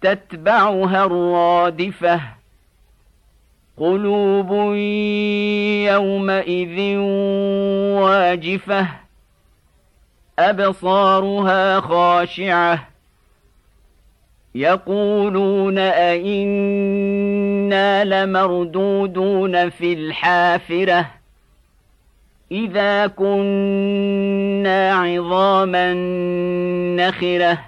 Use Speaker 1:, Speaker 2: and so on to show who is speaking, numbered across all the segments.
Speaker 1: تتبعها الرادفة. قلوب يومئذ واجفة. أبصارها خاشعة. يقولون أئنا لمردودون في الحافرة. إذا كنا عظاما نخرة.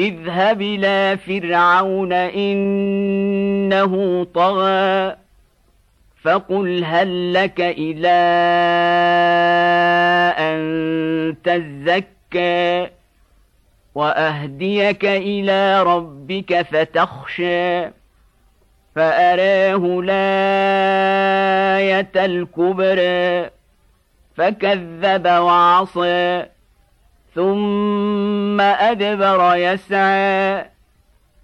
Speaker 1: اذهب إلى فرعون إنه طغى فقل هل لك إلى أن تزكى وأهديك إلى ربك فتخشى فأراه الآية الكبرى فكذب وعصى ثم أدبر يسعى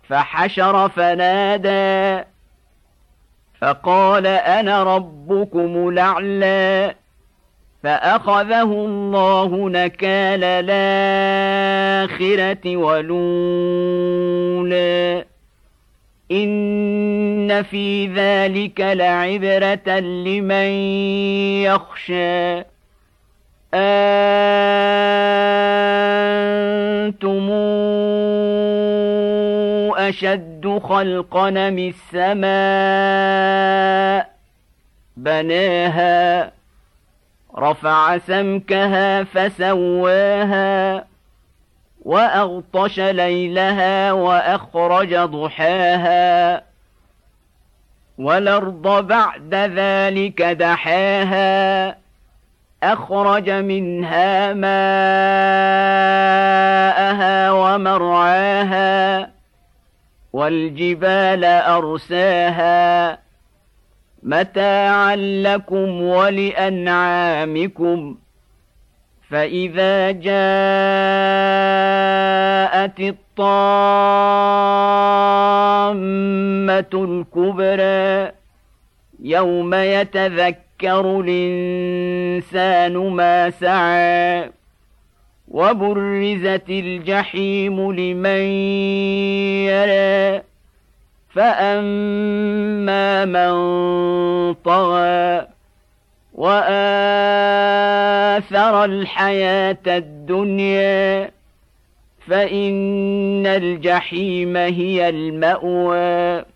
Speaker 1: فحشر فنادى فقال أنا ربكم الأعلى فأخذه الله نكال الآخرة ولولا إن في ذلك لعبرة لمن يخشى. أنتم أشد خلقا من السماء بناها رفع سمكها فسواها وأغطش ليلها وأخرج ضحاها. والأرض بعد ذلك دحاها أخرج منها ماءها ومرعاها. والجبال أرساها متاعا لكم ولأنعامكم فإذا جاءت الطامة الكبرى يوم يتذكر الإنسان ما سعى وبرزت الجحيم لمن يرى فأما من طغى وآثر الحياة الدنيا فإن الجحيم هي المأوى.